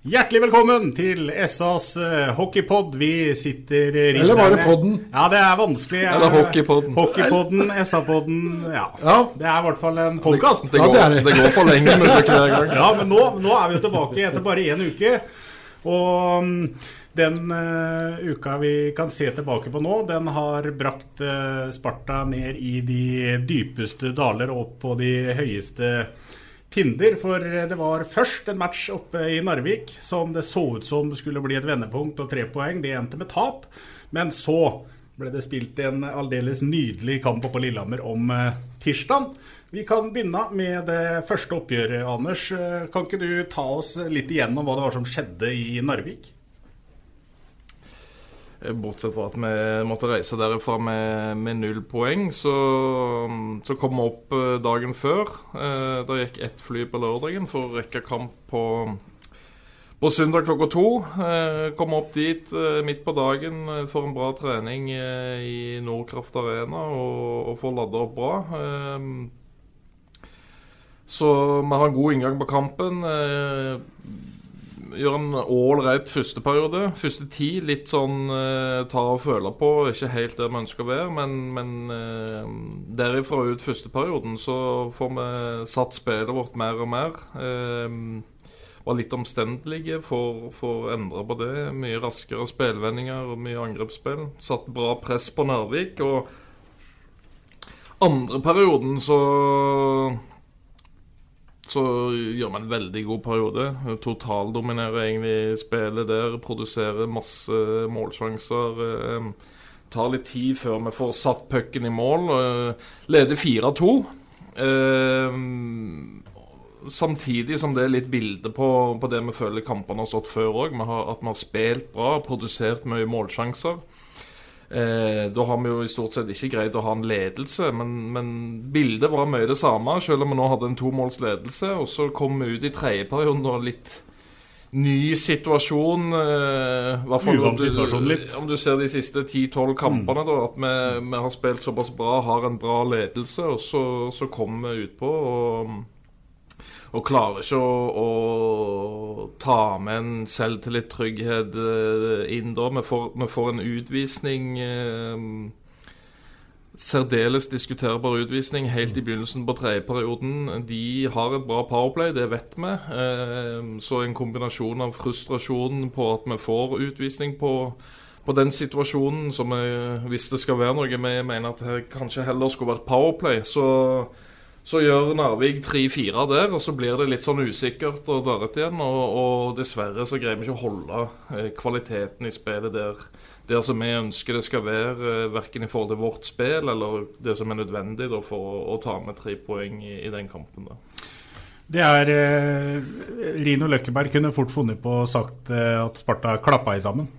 Hjertelig velkommen til SAs uh, hockeypod. Vi sitter uh, Eller bare podden. Ja, det er vanskelig. Eller hockeypodden. Hockeypodden, SA-podden. Ja. Ja. Det er i hvert fall en podkast. Det, det er det. det går for lenge men det hver gang. Ja, men nå, nå er vi jo tilbake etter bare én uke. Og um, den uh, uka vi kan se tilbake på nå, den har brakt uh, Sparta ned i de dypeste daler og opp på de høyeste tinder. For uh, det var først en match oppe i Narvik som det så ut som skulle bli et vendepunkt og tre poeng. Det endte med tap. Men så ble det spilt en aldeles nydelig kamp oppe på Lillehammer om uh, tirsdag. Vi kan begynne med det første oppgjøret, Anders. Uh, Kan ikke du ta oss litt igjennom hva det var som skjedde i Narvik? Bortsett fra at vi måtte reise derfra med, med null poeng, så, så kom vi opp eh, dagen før. Da Det gikk ett fly på lørdagen for å rekke kamp på, på søndag klokka to. Eh, Kom opp dit eh, midt på dagen eh, for en bra trening eh, i Nordkraft Arena og, og få ladda opp bra. Eh, Så vi har en god inngang på kampen. Gjør en ålreit første periode. Første ti litt sånn eh, ta og føle på. Ikke helt der vi ønsker å være, men, men eh, derifra ut første perioden så får vi satt spillet vårt mer og mer. Eh, var litt omstendelige for å endre på det. Mye raskere spillvendinger og mye angrepsspill. Satt bra press på Narvik. Og andre perioden så så gjør vi en veldig god periode. Totaldominerer egentlig spillet der. Produserer masse målsjanser. Eh, tar litt tid før vi får satt pucken i mål. Eh, leder 4-2. Eh, samtidig som det er litt bilde på, på det vi føler kampene har stått før òg. At vi har spilt bra, produsert mye målsjanser. Eh, da har vi jo i stort sett ikke greid å ha en ledelse, men, men bildet var mye det samme, selv om vi nå hadde en tomålsledelse. Og så kom vi ut i tredje periode og litt ny situasjon. Eh, du- situasjon litt. Om du ser de siste 10-12 kampene, da, at vi, vi har spilt såpass bra, har en bra ledelse, og så, så kom vi utpå og og klarer ikke å, å ta med en selvtillit, trygghet eh, inn da. Vi får, vi får en utvisning eh, Særdeles diskuterbar utvisning helt i begynnelsen på tredje perioden. De har et bra powerplay, det vet vi. Eh, så en kombinasjon av frustrasjonen på at vi får utvisning på, på den situasjonen som jeg, hvis det skal være noe vi mener at det kanskje heller skulle vært powerplay, så så gjør Narvik 3-4 der, og så blir det litt sånn usikkert og deretter igjen. Og, og dessverre så greier vi ikke å holde eh, kvaliteten i spillet der, der som vi ønsker det skal være. Eh, verken i forhold til vårt spill eller det som er nødvendig da, for å, å ta med tre poeng i, i den kampen. da. Det er eh, Rino Løkkeberg kunne fort funnet på å sagt eh, at Sparta klappa i sammen.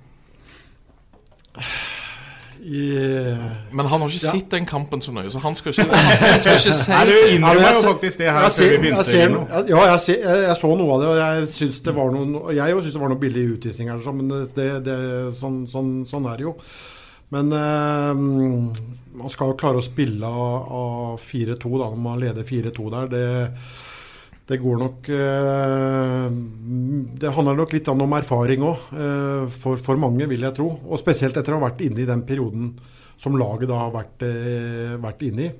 Men han har ikke sett den kampen så nøye, så han skal ikke, han skal ikke si Nei, du innrømmer jeg jo faktisk det her jeg før vi jeg begynte. ser, Rino. ja, jeg, ser, jeg, jeg så noe av det, og jeg syns det var noe Jeg syns det var noen billig utvisninger, men det, det, sånn, sånn, sånn er det jo. Men eh, man skal jo klare å spille av, av 4-2 da, når man leder 4-2 der. Det, det går nok eh, Det handler nok litt om erfaring òg, eh, for, for, mange, vil jeg tro. Og spesielt etter å ha vært inne i den perioden som laget da har vært, eh, vært inne i.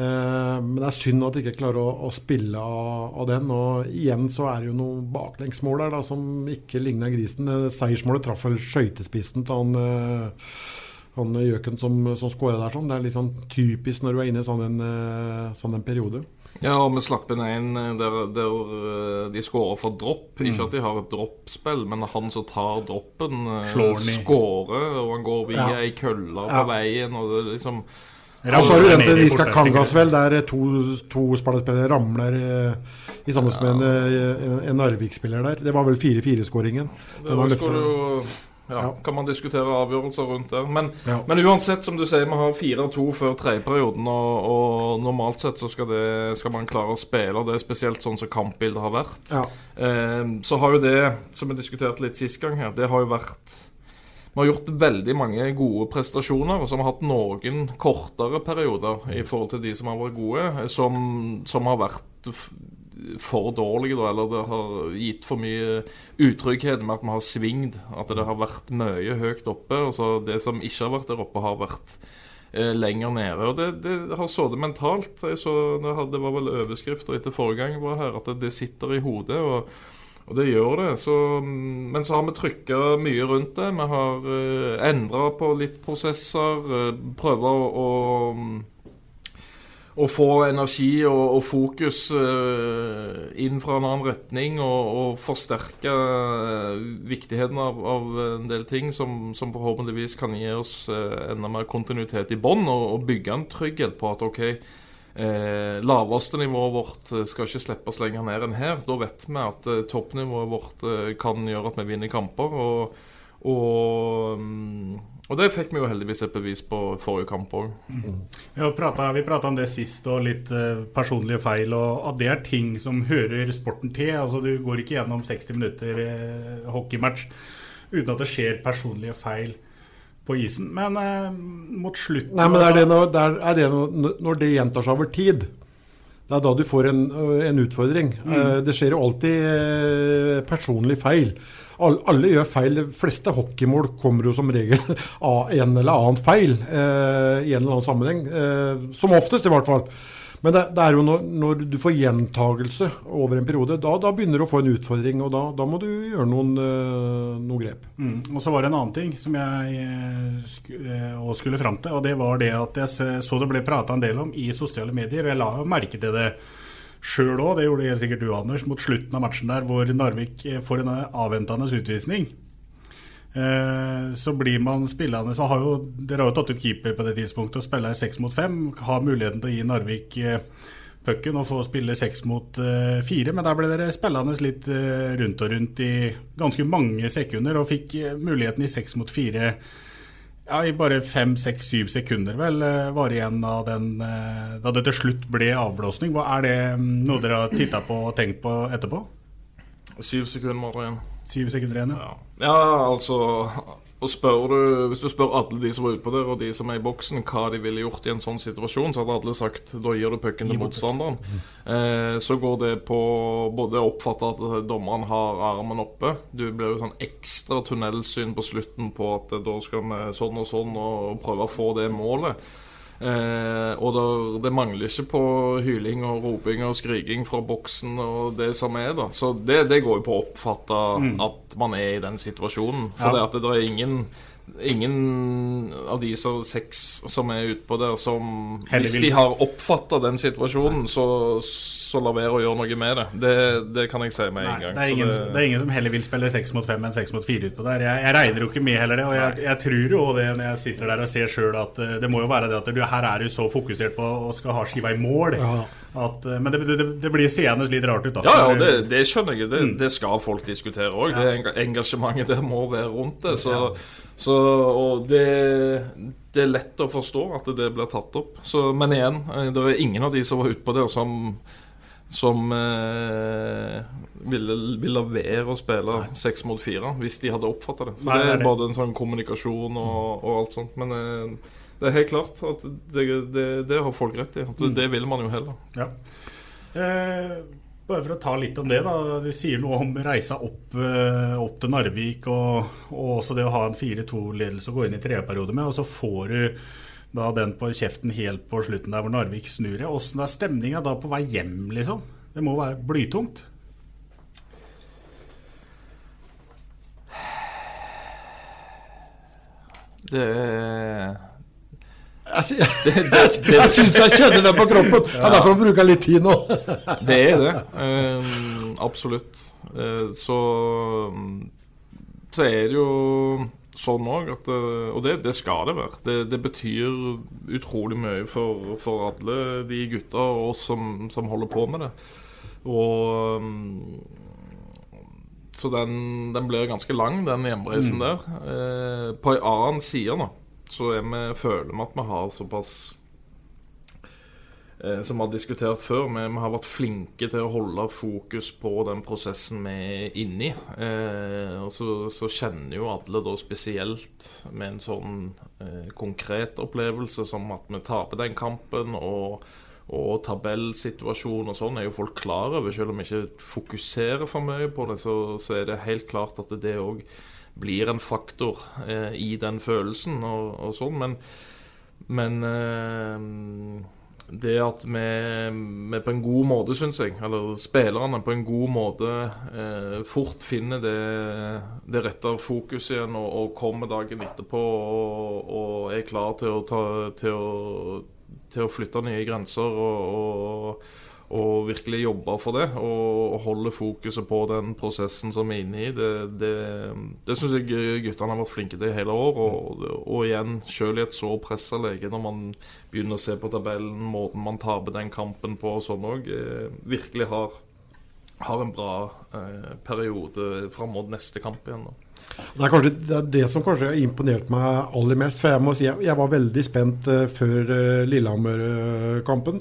Men det er synd at de ikke klarer å, å spille av, av, den. Og igjen så er det jo noen baklengsmål der da, som ikke ligner grisen. Seiersmålet traff vel skøytespissen til han han gjøken som, som skåra der. Sånn. Det er litt sånn typisk når du er inne i sånn en, sånn en periode. Ja, og vi slapp inn en eh, der, der eh, de skårer for dropp. Mm. Ikke at de har et droppspill, men han som tar droppen, eh, skårer, og han går via ei ja. kølle på veien, og det liksom ja, så har du den til Iska Kangasvel, der to, to spillere ramler i sammen med en, en Narvik-spiller der. Det var vel 4-4-skåringen. Det var, skulle jo ja, kan man diskutere avgjørelser rundt det. Men, men, uansett, som du sier, vi har 4-2 før tredjeperioden. Og, og, normalt sett så skal, det, skal, man klare å spille, og det er spesielt sånn som kampbildet har vært. Eh, så har jo det, som vi diskuterte litt sist gang her, det har jo vært Vi har gjort veldig mange gode prestasjoner, og så har vi hatt noen kortere perioder i forhold til de som har vært gode, som, som har vært for dårlige, da, eller det har gitt for mye utrygghet med at vi har svingt. At det har vært mye høyt oppe. og så Det som ikke har vært der oppe, har vært eh, lenger nede. Og det, det har sittet mentalt. Jeg så, det, hadde, var vel overskrifter etter forrige gang var her, at det, det sitter i hodet. og og det gjør det. Så, men så har vi trykka mye rundt det. Vi har uh, endra på litt prosesser. Uh, prøver å, å å få energi og, og fokus uh, inn fra en annen retning og, og forsterke uh, viktigheten av, av, en del ting som, som, forhåpentligvis kan gi oss uh, enda mer kontinuitet i bånn, og, og, bygge en trygghet på at OK, laveste nivået vårt skal ikke slippes lenger ned enn her. Da vet vi at toppnivået vårt kan gjøre at vi vinner kamper. og, og um, og det fikk vi jo heldigvis et bevis på forrige kamp òg. Mm. Vi prata om det sist, og litt uh, personlige feil. Og at det er ting som hører sporten til. Altså Du går ikke gjennom 60 minutter uh, hockeymatch uten at det skjer personlige feil på isen. Men uh, mot slutten Nei, men er det, når, er det når det gjentar seg over tid? Det er da du får en, en utfordring. Mm. det skjer jo alltid personlig feil alle gjør feil. De fleste hockeymål kommer jo som regel av en eller annen feil eh, i en eller annen sammenheng. Eh, som oftest, i hvert fall. Men det, det er jo når, når, du får gjentagelse over en periode, da, da, begynner du å få en utfordring. Og da, da må du gjøre noen, øh, noen grep. Mm. Og så var det en annen ting som jeg uh, skulle fram til. Og det var det at jeg så det ble prata en del om i sosiale medier. Og jeg la jo merke til det sjøl òg, det gjorde helt sikkert du, Anders, mot slutten av matchen der hvor Narvik eh, får en avventende utvisning. Eh, så blir man spillende så har jo, Dere har jo tatt ut keeper på det tidspunktet og spiller seks mot fem. Har muligheten til å gi Narvik eh, pucken og få spille seks mot fire. Men der ble dere spillende litt rundt og rundt i ganske mange sekunder og fikk muligheten i seks mot fire ja, I bare fem, seks, syv sekunder vel eh, var igjen av den eh, da det til slutt ble avblåsning. Hva Er det mm, noe dere har titta på og tenkt på etterpå? Syv sekunder igjen. Syv sekunder igjen, ja. ja. altså og du, Hvis du spør alle de som var utpå der, og de som er i boksen, hva de ville gjort i en sånn situasjon, så hadde alle sagt da gir du pucken til motstanderen. Eh, så går det på både å oppfatte at dommeren har armen oppe. Du blir jo sånn ekstra tunnelsyn på slutten på at da skal vi sånn og sånn og prøve å få det målet. Eh, og det, det, mangler ikke på hyling og roping og skriking fra boksen og det som er, da. Så det, det går jo på å oppfatte mm. at man er i den situasjonen. For ja. det at det, det er ingen ingen av de som, seks som er utpå der, som Hvis de har oppfatta den situasjonen, så, så la være å gjøre noe med det. Det, det kan jeg si med en gang. Det er, ingen, det, det er, ingen, som heller vil spille seks mot fem enn seks mot fire utpå der. Jeg, jeg, regner jo ikke med heller det. Og jeg, jeg tror jo det når jeg sitter der og ser sjøl, at eh, det må jo være det at du, her er du så fokusert på å skal ha skiva i mål. Ja. At, eh, men det, det, det, blir seende litt rart ut. Da. Ja, ja det, det, skjønner jeg. Det, mm. det skal folk diskutere òg. Ja. Det engasjementet der må være rundt det. Så, ja. så og det, det, er lett å forstå at det blir tatt opp. Så, men igjen, eh, det er ingen av de som var utpå der, som som eh, ville, ville være å spille seks mot fire, hvis de hadde oppfatta det. Så Nei, det er både en sånn kommunikasjon og, og alt sånt. Men eh, det er helt klart at det, det, det har folk rett i. Mm. Det vil man jo heller. Ja. Eh, Bare for å ta litt om det, da. Du sier noe om reisa opp, eh, opp til Narvik, og, og, også det å ha en 4-2-ledelse å gå inn i tredjeperiode med. Og så får du da den på kjeften helt på slutten der hvor Narvik snur. Åssen er stemninga da på vei hjem, liksom? Det må være blytungt? Det er Jeg, jeg, jeg, jeg syns jeg kjenner det på kroppen. Det er derfor han bruker litt tid nå. det er det. Eh, absolutt. Eh, så, så er det jo sånn òg at Og det, det, skal det være. Det, det betyr utrolig mye for, for, alle de gutta og oss som, som holder på med det. Og um, så den, den, blir ganske lang, den hjemreisen mm. der. Eh, på en annen side nå, så jeg føler vi at vi har såpass eh, Som vi har diskutert før, vi, vi, har vært flinke til å holde fokus på den prosessen vi er inne i. Eh, og så, så, kjenner jo alle da spesielt med en sånn eh, konkret opplevelse som at vi taper den kampen. og og tabellsituasjon og sånn er jo folk klar over. Selv om vi ikke fokuserer for mye på det, så, så er det helt klart at det òg blir en faktor eh, i den følelsen og, og sånn. Men, men eh, det at vi, vi, på en god måte, syns jeg, eller spillerne på en god måte eh, fort finner det, det rette fokuset igjen og, og, kommer dagen etterpå og, og er klar til å, ta, til å til å flytte nye grenser og, og, virkelig jobbe for det. Og, holde fokuset på den prosessen som vi er inne i. Det, det, det syns jeg guttene har vært flinke til i hele år. Og, og igjen, selv i et så pressa lege, når man begynner å se på tabellen, måten man taper den kampen på og sånn òg, eh, virkelig har, har en bra eh, periode fram mot neste kamp igjen. da. Det er kanskje det, er det som kanskje har imponert meg aller mest. For jeg må si jeg, jeg var veldig spent uh, før uh, Lillehammer-kampen.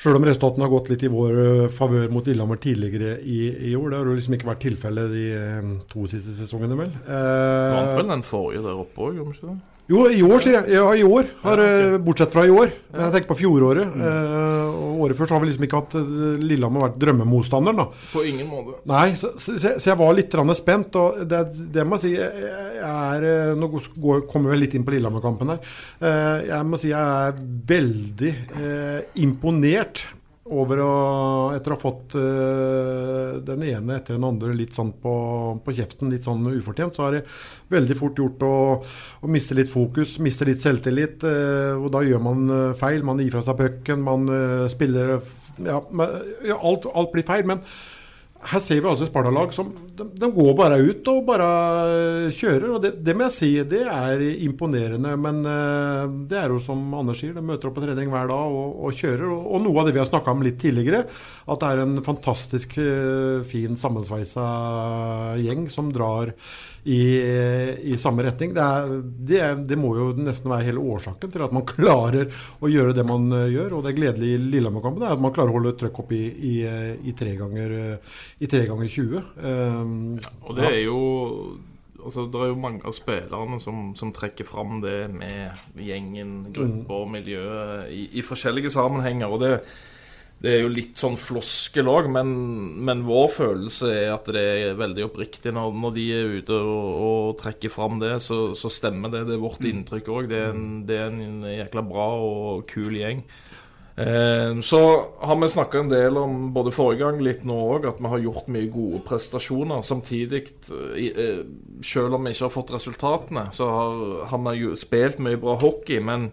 Sjøl om resultatene har gått litt i vår uh, favør mot Lillehammer tidligere i, i, år. Det har jo liksom ikke vært tilfellet de uh, to siste sesongene, vel. Uh, Vant vel den forrige der oppe òg, gjorde ikke det? Jo, i år, sier jeg. Ja, i år. Har, ja, okay. Bortsett fra i år. Men jeg tenker på fjoråret. Mm. Eh, og året før så har vi liksom ikke hatt eh, Lillehammer vært drømmemotstanderen. da. På ingen måte. Nei, så, så, så jeg var litt spent. Og det, det må jeg si jeg, er, eh, Nå går, kommer vi litt inn på Lillehammer-kampen her. Eh, jeg må si jeg er veldig eh, imponert over å Etter å ha fått uh, den ene etter den andre litt sånn på, på, kjeften, litt sånn ufortjent, så er det veldig fort gjort å, å miste litt fokus, miste litt selvtillit. Uh, og da gjør man uh, feil. Man gir fra seg pucken, man spiller ja, alt, alt, blir feil. men her ser vi altså Sparta-lag som de, de, går bare ut og bare kjører. og det, det, må jeg si, det er imponerende. Men uh, det er jo som Anders sier, de møter opp på trening hver dag og, og kjører. Og, og, noe av det vi har snakka om litt tidligere, at det er en fantastisk uh, fin sammensveisa gjeng som drar i, i samme retning. Det, er, det, det, må jo nesten være hele årsaken til at man klarer å gjøre det man uh, gjør. Og det gledelige i Lillehammer-kampen er at man klarer å holde trøkk opp i, i, i tre ganger i tre ganger 20. Um, og det er jo altså, Det er jo mange av spillerne som, som trekker fram det med gjengen, grupper, mm. miljøet i, i, forskjellige sammenhenger. og det, det er jo litt sånn floskel òg, men, men, vår følelse er at det er veldig oppriktig. Når, når de er ute og, og trekker fram det, så, så, stemmer det. Det er vårt mm. inntrykk òg. Det, det, er en jækla bra og kul gjeng. Eh, så har vi snakka en del om både forrige gang litt nå òg, at vi har gjort mye gode prestasjoner. Samtidig, eh, selv om vi ikke har fått resultatene, så har, har vi jo spilt mye bra hockey. Men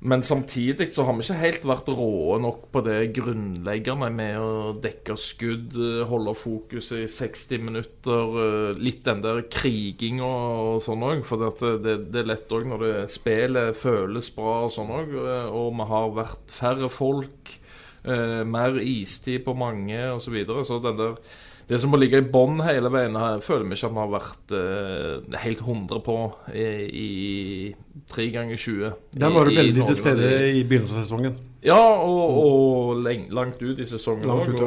men samtidig så har vi ikke helt vært råe nok på det grunnleggende med å dekke skudd, eh, holde fokus i 60 minutter. Eh, litt den der kriginga og sånn òg. For det, det, det, er lett òg når det spillet føles bra og sånn òg. Eh, og vi har vært færre folk, mer istid på mange osv. Så, videre. så den der det som må ligge i bånn hele veien, her, føler vi ikke at vi har vært uh, helt 100 på i, i 3 ganger 20. Der var du veldig til stede i begynnelsen av sesongen. Ja, og, og langt ut i sesongen òg.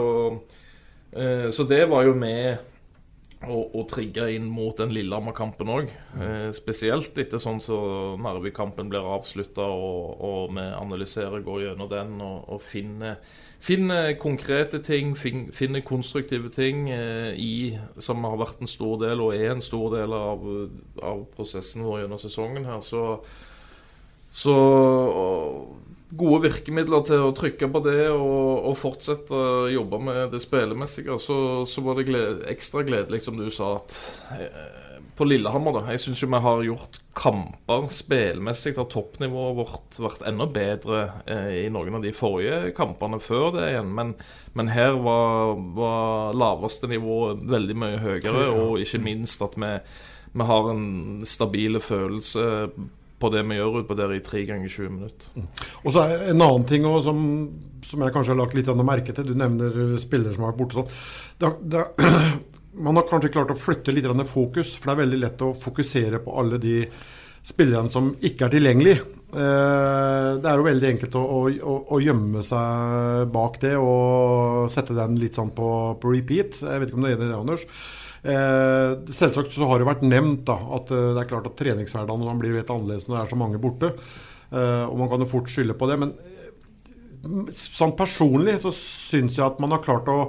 Uh, så det var jo med og, og trigge inn mot den Lillehammer-kampen òg. Eh, spesielt etter sånn så Narvik-kampen blir avslutta, og, og, vi analyserer, går gjennom den og, og finner, finner, konkrete ting, finner konstruktive ting eh, i, som har vært en stor del, og er en stor del av, av prosessen vår gjennom sesongen her. Så, så gode virkemidler til å trykke på det og, og fortsette å jobbe med det spillemessige, så, så var det gled, ekstra gledelig, som du sa, at eh, på Lillehammer da, Jeg syns jo vi har gjort kamper spillmessig har toppnivået vårt vært enda bedre eh, i noen av de forrige kampene før det igjen. Men, men her var, var laveste nivå veldig mye høyere, og ikke minst at vi, vi har en stabile følelse på det vi gjør utpå der i tre ganger 20 minutter. Mm. Og så er En annen ting også, som, som, jeg kanskje har lagt litt merke til, du nevner spillere som har vært borte. sånn. Det, det, man har kanskje klart å flytte litt fokus, for det er veldig lett å fokusere på alle de spillerne som ikke er tilgjengelige. Eh, det er jo veldig enkelt å, å, å, gjemme seg bak det og sette den litt sånn på, på repeat. Jeg vet ikke om du er enig i det, Anders? Eh, selvsagt så har det vært nevnt da, at eh, det er klart at treningshverdagen blir litt annerledes når det er så mange borte. Eh, og man kan jo fort skylde på det. Men sånn personlig så syns jeg at man har klart å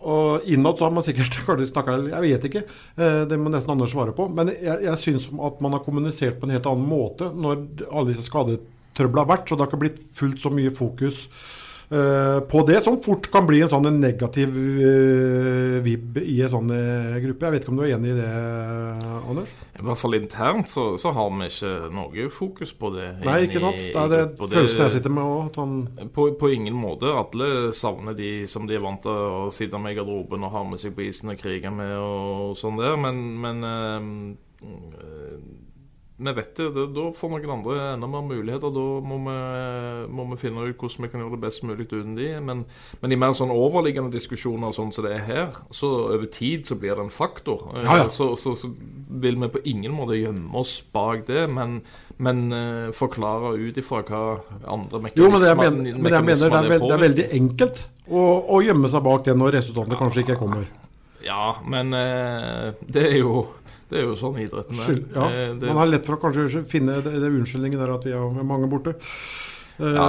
og innad så har man sikkert snakket, Jeg vet ikke, det må nesten Anders svare på. Men jeg, jeg syns at man har kommunisert på en helt annen måte når alle disse skadetrøblene har vært. Så det har ikke blitt fullt så mye fokus på det, som fort kan bli en sånn negativ uh, vib i en sånn uh, gruppe. Jeg vet ikke om du er enig i det, Anders? I hvert fall internt så, så har vi ikke noe fokus på det. Nei, ikke sant. Det er det følelsen jeg sitter med òg. Sånn. På, på, ingen måte. Alle savner de som de er vant til å sitte med i garderoben og ha med seg på isen og krige med og sånn der, men, men uh, vi vet det, da får noen andre enda mer muligheter. Da må vi, må vi, finne ut hvordan vi kan gjøre det best mulig uten de. Men, men i mer sånn overliggende diskusjoner sånn som det er her, så over tid så blir det en faktor. Ja, ja. Så, så, så, vil vi på ingen måte gjemme oss bak det, men, men uh, forklare ut ifra hva andre mekanismer Jo, men det jeg mener, men jeg mener det, er veld, det, er veldig enkelt å, å, gjemme seg bak det når resultatene ja. kanskje ikke kommer. Ja, men uh, det er jo det er jo sånn idretten er. Ja, eh, det, man har lett for å kanskje finne det, det unnskyldningen der at vi er mange borte. Eh, ja.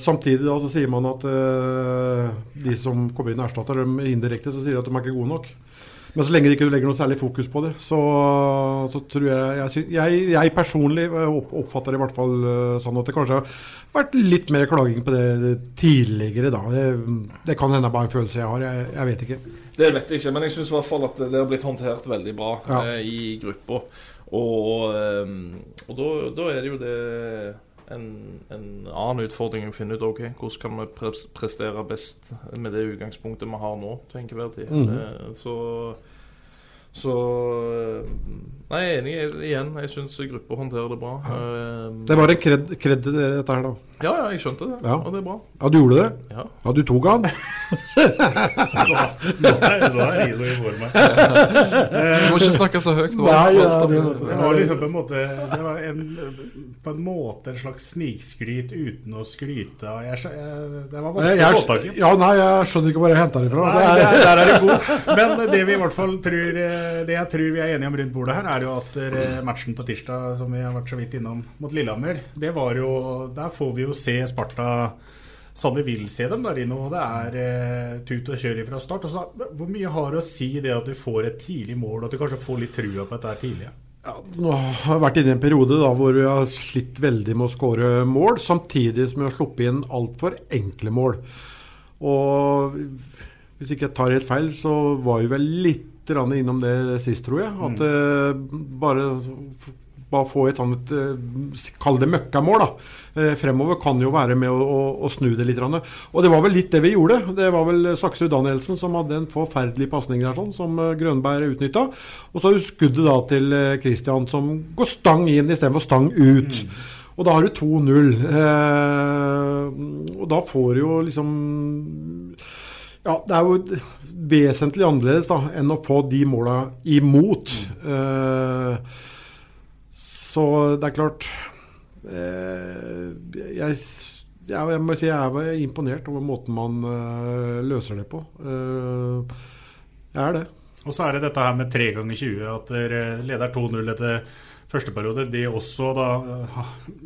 Samtidig da så sier man at uh, de som kommer inn og erstatter dem indirekte, så sier de at de er ikke gode nok. Men så lenge de ikke legger noe særlig fokus på det, så, så tror jeg jeg, jeg jeg, personlig oppfatter det i hvert fall sånn at det kanskje har vært litt mer klaging på det tidligere da. Det, det kan hende bare en følelse jeg har, jeg, jeg vet ikke. Det vet jeg ikke, men jeg syns i hvert fall at det har blitt håndtert veldig bra ja. eh, i gruppa. Og, eh, og da, da, er det jo det en, en, annen utfordring å finne ut ok, hvordan kan vi prestere best med det utgangspunktet vi har nå til enhver tid. Mm. Eh, så så eh, Nei, jeg er enig igjen. Jeg syns gruppa håndterer det bra. Ja. Uh, det var bare kred, kred dette her, da. Ja, ja, jeg skjønte det. Ja. Og det er bra. Ja, du gjorde det? Ja, ja du tok han? nå er Ilo i form her. Du må ikke snakke så høyt. Nei, ja, det, det, var liksom på en måte Det var en, på en måte en slags snikskryt uten å skryte. Jeg, jeg, det var vanskelig. Ja, nei, jeg skjønner ikke hvor jeg henta det fra. Nei, der, der er det god. Men det vi i hvert fall tror Det jeg tror vi er enige om rundt bordet her, er jo at eh, matchen på tirsdag, som vi har vært så vidt innom, mot Lillehammer, det var jo Der får vi jo se Sparta vi vil se dem der inne. Og det er eh, tut og kjør fra start. Så, hvor mye har det å si det at du får et tidlig mål, og at du kanskje får litt trua på dette tidlig? Ja, nå har jeg vært inne i en periode da, hvor vi har slitt veldig med å skåre mål, samtidig som vi har sluppet inn altfor enkle mål. Og hvis ikke jeg tar helt feil, så var vi vel litt innom det sist, tror jeg. At mm. uh, bare bare få et sånt eh, Kall det møkkamål. da. Eh, fremover kan jo være med å, å, å, snu det litt. Og det var vel litt det vi gjorde. Det var vel Saksrud Danielsen som hadde en forferdelig pasning der, sånn, som eh, Grønberg utnytta. Og så skuddet da til Christian som går stang inn istedenfor stang ut. Mm. Og da har du 2-0. Eh, og da får du jo liksom Ja, det er jo vesentlig annerledes da, enn å få de måla imot. Mm. Eh, så det er klart eh, jeg, jeg, må si jeg er imponert over måten man eh, løser det på. Eh, jeg er det. Og så er det dette her med tre ganger 20, at dere leder 2-0 etter første periode. Det er også, da,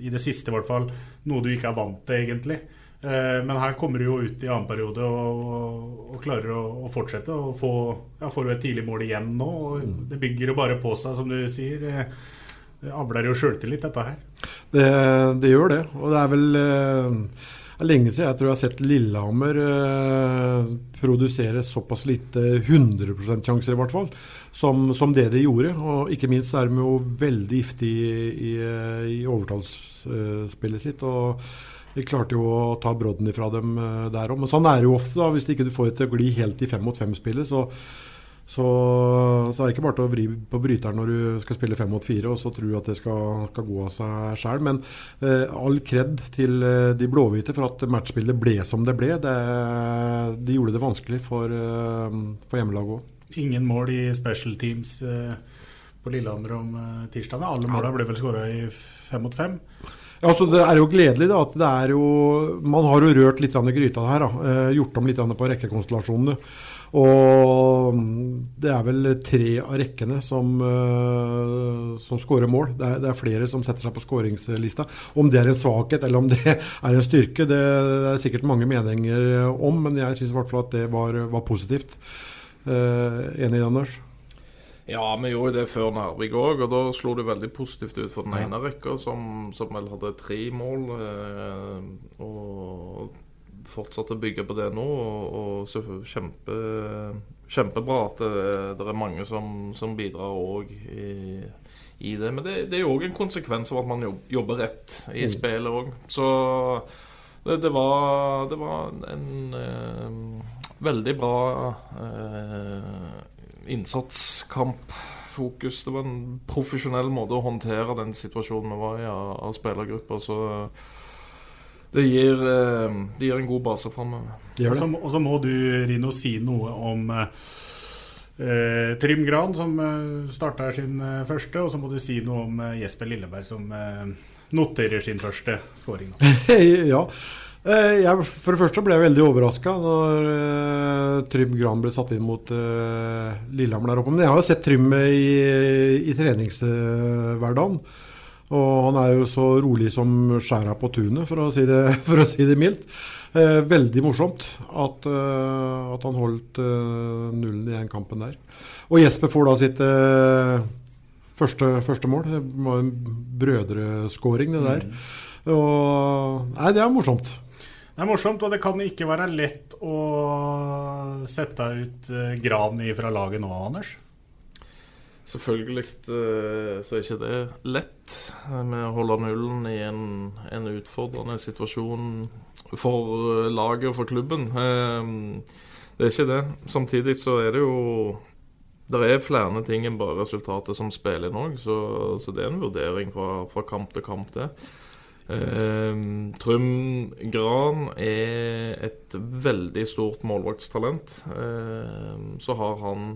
i det siste i hvert fall, noe du ikke er vant til, egentlig. Eh, men her kommer du jo ut i annen periode og, og, klarer å, å, fortsette. Og få, ja, får du et tidlig mål igjen nå. og mm. Det bygger jo bare på seg, som du sier. Det avler jo sjøltillit, dette her. Det, det, gjør det. Og det er vel det er lenge siden jeg tror jeg har sett Lillehammer eh, produsere såpass lite 100 %-sjanser, i hvert fall, som, som, det de gjorde. Og ikke minst er de jo veldig giftige i, i, i overtallsspillet sitt. og vi klarte jo å ta brodden ifra dem eh, der òg. Men sånn er det jo ofte. da, Hvis ikke du får det til gli helt i fem mot fem-spillet, så, så, så, er det ikke bare til å vri på bryteren når du skal spille fem mot fire og så tro at det skal, skal gå av seg sjøl. Men eh, all kred til eh, de blåhvite for at matchbildet ble som det ble. Det, de gjorde det vanskelig for, eh, for hjemmelaget òg. Ingen mål i special teams eh, på Lillehammer om eh, tirsdag. Alle måla ble vel skåra i fem mot fem. Ja, altså Det er jo gledelig da, at det er jo Man har jo rørt litt i gryta her. da, Gjort om litt på rekkekonstellasjonene. Og det er vel tre av rekkene som, uh, som skårer mål. Det er, det er, flere som setter seg på skåringslista. Om det er en svakhet eller om det er en styrke, det, det er sikkert mange meninger om. Men jeg syns i hvert fall at det var, var positivt. Uh, enig, Anders? Ja, vi gjorde det før Narvik òg, og da slo det veldig positivt ut for den ene rekka, som, som, vel hadde tre mål. Uh, og fortsatt å bygge på det nå. Og, og kjempe, kjempebra at det, det, er mange som, som bidrar òg i, i, det. Men det, det er jo òg en konsekvens av at man jobber rett i mm. spillet òg. Så det, det, var, det var en eh, veldig bra eh, innsatskampfokus. Det var en profesjonell måte å håndtere den situasjonen vi var i av, spillergrupper. Så det gir, eh, det gir en god base framover. Og så må du, Rino, si noe om eh, Trym Gran, som eh, starta sin eh, første. Og så må du si noe om eh, Jesper Lilleberg, som eh, noterer sin første skåring. ja. Jeg, for det første ble jeg veldig overraska når uh, Trym Gran ble satt inn mot uh, Lillehammer der oppe. Men jeg har jo sett Trym i, i treningshverdagen. Uh, og han er jo så rolig som skjæra på tunet, for å si det, å si det mildt. Eh, veldig morsomt at, eh, at han holdt eh, nullen i den kampen der. Og Jesper får da sitt uh, første, første, mål. Det var en brødreskåring, det der. Mm. Og, nei, det er morsomt. Det er morsomt, og det kan ikke være lett å sette ut Gran fra laget nå, Anders? Selvfølgelig eh, så er ikke det lett med å holde nullen i en, en utfordrende situasjon for laget og for klubben. Eh, det er ikke det. Samtidig så er det jo Det er flere ting enn bare resultatet som spiller inn òg, så, så, det er en vurdering fra, fra kamp til kamp, det. Uh, Trym Gran er et veldig stort målvaktstalent. Uh, så har han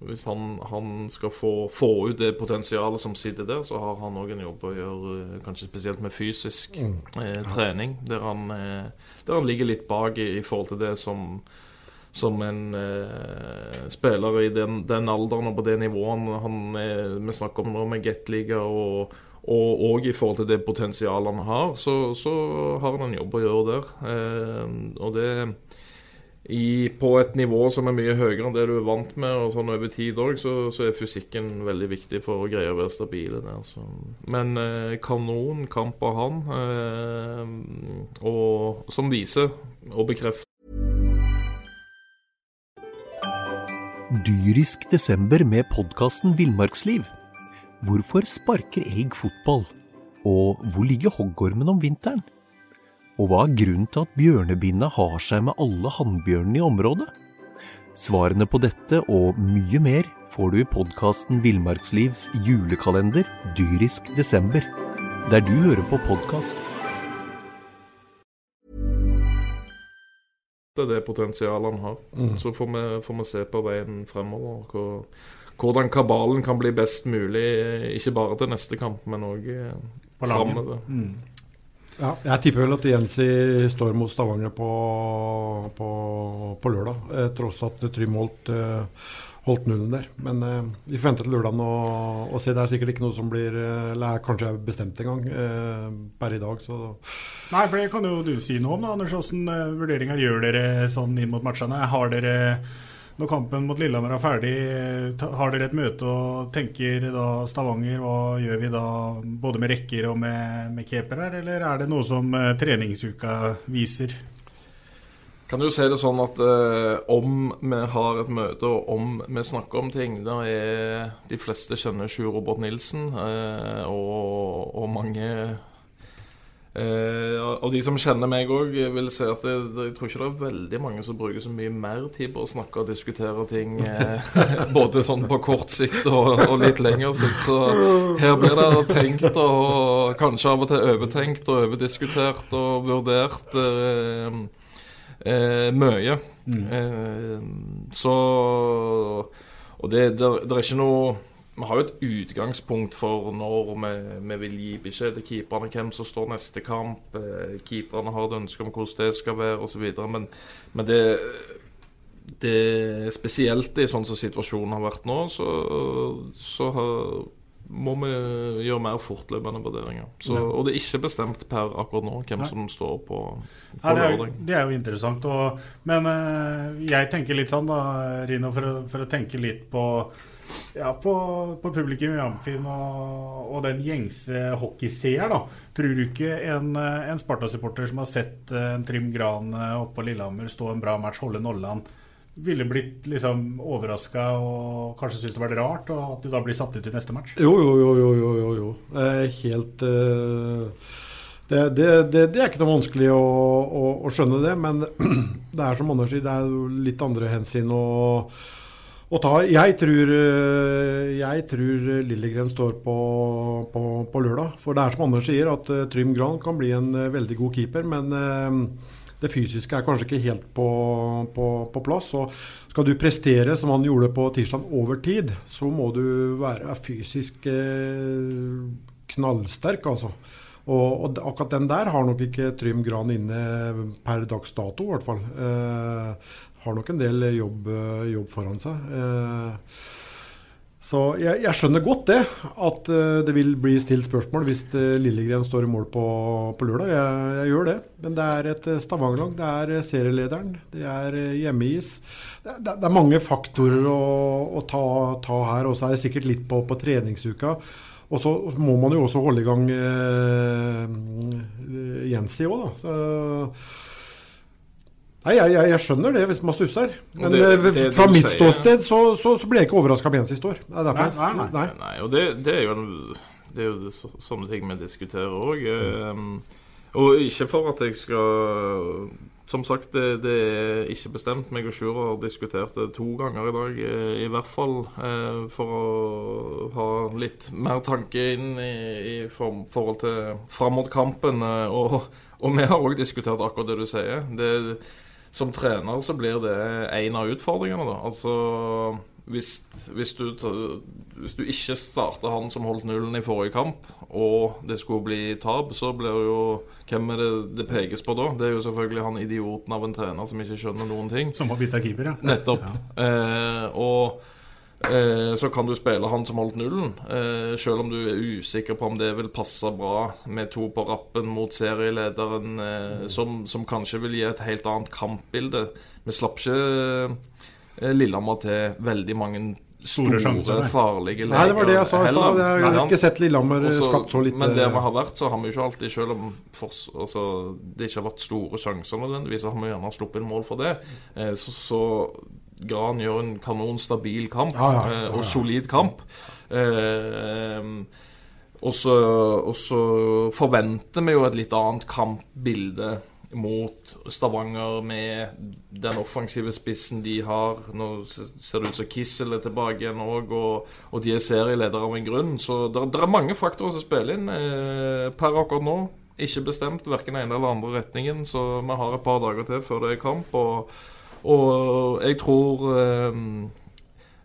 hvis han, han skal få, få, ut det potensialet som sitter der, så har han òg en jobb å gjøre, eh, kanskje spesielt med fysisk mm. eh, trening. Der han, eh, der han, ligger litt bak i, i forhold til det som, som en eh, spiller i den, den, alderen og på det nivået han, er, vi snakker om nå, med Gateliga og og, og, i forhold til det potensialet han har, så, så har han en jobb å gjøre der. Eh, og det i, på et nivå som er mye høyere enn det du er vant med, og sånn over tid òg, så, så, er fysikken veldig viktig for å greie å være stabile der. Så. Men eh, kanon kamp av han, eh, og, som viser og bekrefter Dyrisk desember med podkasten Villmarksliv. Hvorfor sparker elg fotball? Og hvor ligger hoggormen om vinteren? Og hva er grunnen til at bjørnebinna har seg med alle hannbjørnene i området? Svarene på dette og mye mer får du i podkasten Villmarkslivs julekalender dyrisk desember, der du hører på podkast. Det er det potensialet han har. Mm. Så får vi, får vi, se på veien fremover. hvordan kabalen kan bli best mulig, ikke bare til neste kamp, men òg framover. Mm. Ja, jeg tipper vel at Jensi står mot Stavanger på, på, på lørdag, eh, tross at Trym holdt, eh, holdt nullen der. Men eh, vi får vente til lørdagen og, og se. Det er sikkert ikke noe som blir eh, Eller er kanskje er bestemt engang eh, i dag. Så Nei, for det kan jo du si noe om, da, Anders. Hvordan eh, vurderinger gjør dere sånn inn mot matchene? Har dere når kampen mot Lillehammer er ferdig, har dere et møte og tenker da Stavanger, hva gjør vi da både med rekker og med, med keeper eller er det noe som eh, treningsuka viser? Kan du si det sånn at eh, om vi har et møte og om vi snakker om ting Da er de fleste kjenner Sjur Robert Nilsen, eh, og, og mange eh, Og de som kjenner meg òg, vil si at det, det, jeg tror ikke det er veldig mange som bruker så mye mer tid på å snakke og diskutere ting, eh, både sånn på kort sikt og, og litt lengre sikt. Så her blir det tenkt og kanskje av og til overtenkt og overdiskutert og vurdert. Eh, eh, mye. Eh, så Og det, der, der er ikke noe Vi har jo et utgangspunkt for når vi, vi vil gi beskjed til keeperne hvem som står neste kamp. Eh, keeperne har et ønske om hvordan det skal være osv. Men, men det det spesielt i sånn som situasjonen har vært nå, så, så har, må vi gjøre mer fortløpende vurderinger. Så, Og det er ikke bestemt per akkurat nå hvem Nei. som står på, på Nei, det, er, lørdag. det er jo interessant. Og, men eh, jeg tenker litt sånn, da, Rino, for å, for å tenke litt på ja, på, på publikum i Amfin og, og den gjengse hockeyseer, da. Tror du ikke en, en Sparta-supporter som har sett eh, en Trym Gran eh, oppe på Lillehammer stå en bra match, holde nollan, ville blitt liksom overraska og kanskje syntes det var rart, og at du da blir satt ut i neste match? Jo, jo, jo, jo, jo, jo, jo. Helt uh, det, det, det, det er ikke noe vanskelig å, å, å skjønne det, men det er som Anders sier, det er litt andre hensyn å, å tar Jeg tror, eh, jeg tror Lillegren står på, på, på lørdag. For det er som Anders sier, at eh, Trym Gran kan bli en eh, veldig god keeper, men det fysiske er kanskje ikke helt på, på, plass. Og skal du prestere som han gjorde på tirsdag over tid, så må du være fysisk knallsterk, altså. Og, og akkurat den der har nok ikke Trym Gran inne per dags dato, i hvert fall. Har nok en del jobb, jobb foran seg. Eh, så jeg, jeg skjønner godt det, at eh, det vil bli stilt spørsmål hvis Lillegren står i mål på, på lørdag. Jeg, jeg gjør det. Men det er et eh, Stavanger-lag. Det er eh, serielederen. Det er eh, hjemmeis. Det, det, det er mange faktorer å, å ta, ta her. Og så er det sikkert litt på, på treningsuka. Og så må man jo også holde i gang eh, Jensi òg, da. Så, Nei, jeg, jeg, jeg skjønner det hvis man stusser. Men det- eh, det fra mitt sier- ståsted så, så, så ble jeg ikke overraska om Jensi står. år. Nei, nei, nei. nei. Nei, og det, det er jo en, det er jo det, så- sånne ting vi diskuterer òg. og ikke for at jeg skal Som sagt, det, det er ikke bestemt. Meg og Sjur har diskutert det to ganger i dag, eh, i hvert fall. eh, For å ha litt mer tanke inn i, i form, forhold til fram mot kampen. Og, og vi har òg diskutert akkurat det du sier. Det, som trener så blir det en av utfordringene, da. Altså hvis, hvis, du, hvis du ikke starter han som holdt nullen i forrige kamp, og det skulle bli tap, så blir det jo Hvem er det det pekes på da? Det er jo selvfølgelig han idioten av en trener som ikke skjønner noen ting. Som har bytta keeper, ja. Nettopp. Eh, og så kan du spille han som holdt nullen, eh, selv om du er usikker på om det vil passe bra med to på rappen mot serielederen, eh, som, som kanskje vil gi et helt annet kampbilde. Vi slapp ikke eh, Lillehammer til veldig mange Store store, sjanser, farlige Nei, det var det jeg sa i stad. Jeg har Nei, ikke sett Lillehammer Også- skapt så lite Men der vi har vært, så har vi jo ikke alltid, selv om for, altså, det ikke har vært store sjanser nødvendigvis, så har vi gjerne sluppet inn mål for det. Eh, så, så Gran gjør en kanonstabil kamp, Ja, ja, ja, eh, ja. og solid kamp. Eh, og så forventer vi jo et litt annet kampbilde mot Stavanger med den offensive spissen de har. Nå ser det ut som Kissel er tilbake igjen òg, og, og de er serieleder av en grunn. Så det, er mange faktorer som spiller inn. Eh, per akkurat nå ikke bestemt verken ene eller andre retningen, så vi har et par dager til før det er kamp. Og, og jeg tror eh,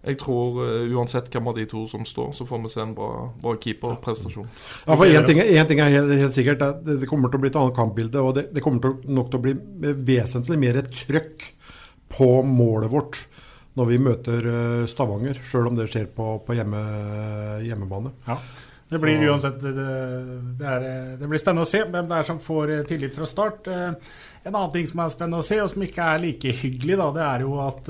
jeg tror uh, uansett hvem av de to som står, så får vi se en bra, bra keeperprestasjon. Ja, for Én ting, ting, er helt, helt sikkert, det, det, kommer til å bli et annet kampbilde. Og det, det kommer til, nok til å bli vesentlig mer trøkk på målet vårt når vi møter uh, Stavanger, sjøl om det skjer på, på hjemme, hjemmebane. Ja. Det blir uansett det, det, er, det, blir spennende å se hvem det er som får tillit fra start. En annen ting som er spennende å se, og som ikke er like hyggelig, da, det er jo at